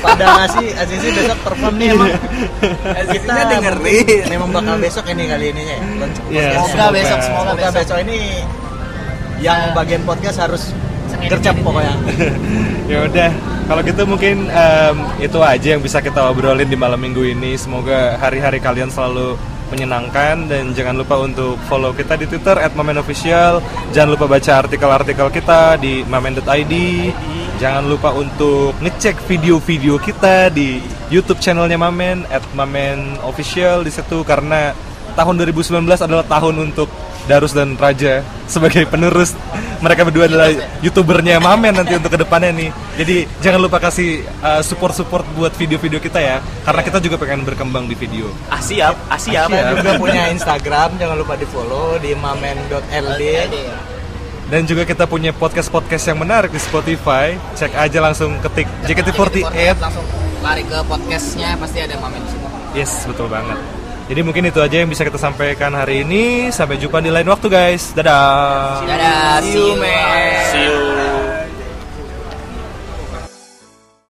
pada ngasih Azizi besok perform nih emang. Azizinya dengerin. Memang bakal besok ini kali ini ya. Iya, semoga semoga. besok semoga Semoga besok besok ini yang bagian podcast harus gercep ini. pokoknya. ya udah kalau gitu mungkin em, itu aja yang bisa kita obrolin di malam minggu ini semoga hari-hari kalian selalu menyenangkan dan jangan lupa untuk follow kita di Twitter @mamenofficial jangan lupa baca artikel-artikel kita di mamen.id jangan lupa untuk ngecek video-video kita di YouTube channelnya Mamen @mamenofficial di situ karena tahun 2019 adalah tahun untuk Darus dan Raja sebagai penerus. Mereka berdua adalah youtubernya Mamen nanti untuk ke depannya nih. Jadi jangan lupa kasih uh, support-support buat video-video kita ya. Karena kita juga pengen berkembang di video. Ah siap, ah siap. Kita juga punya Instagram, jangan lupa di follow di mamen.ld. dan juga kita punya podcast-podcast yang menarik di Spotify. Cek aja langsung ketik JKT48 langsung lari ke podcastnya pasti ada mamen di situ. Yes betul banget Jadi mungkin itu aja yang bisa kita sampaikan hari ini. Sampai jumpa di lain waktu guys. Dadah. Dadah, see you, man. See you.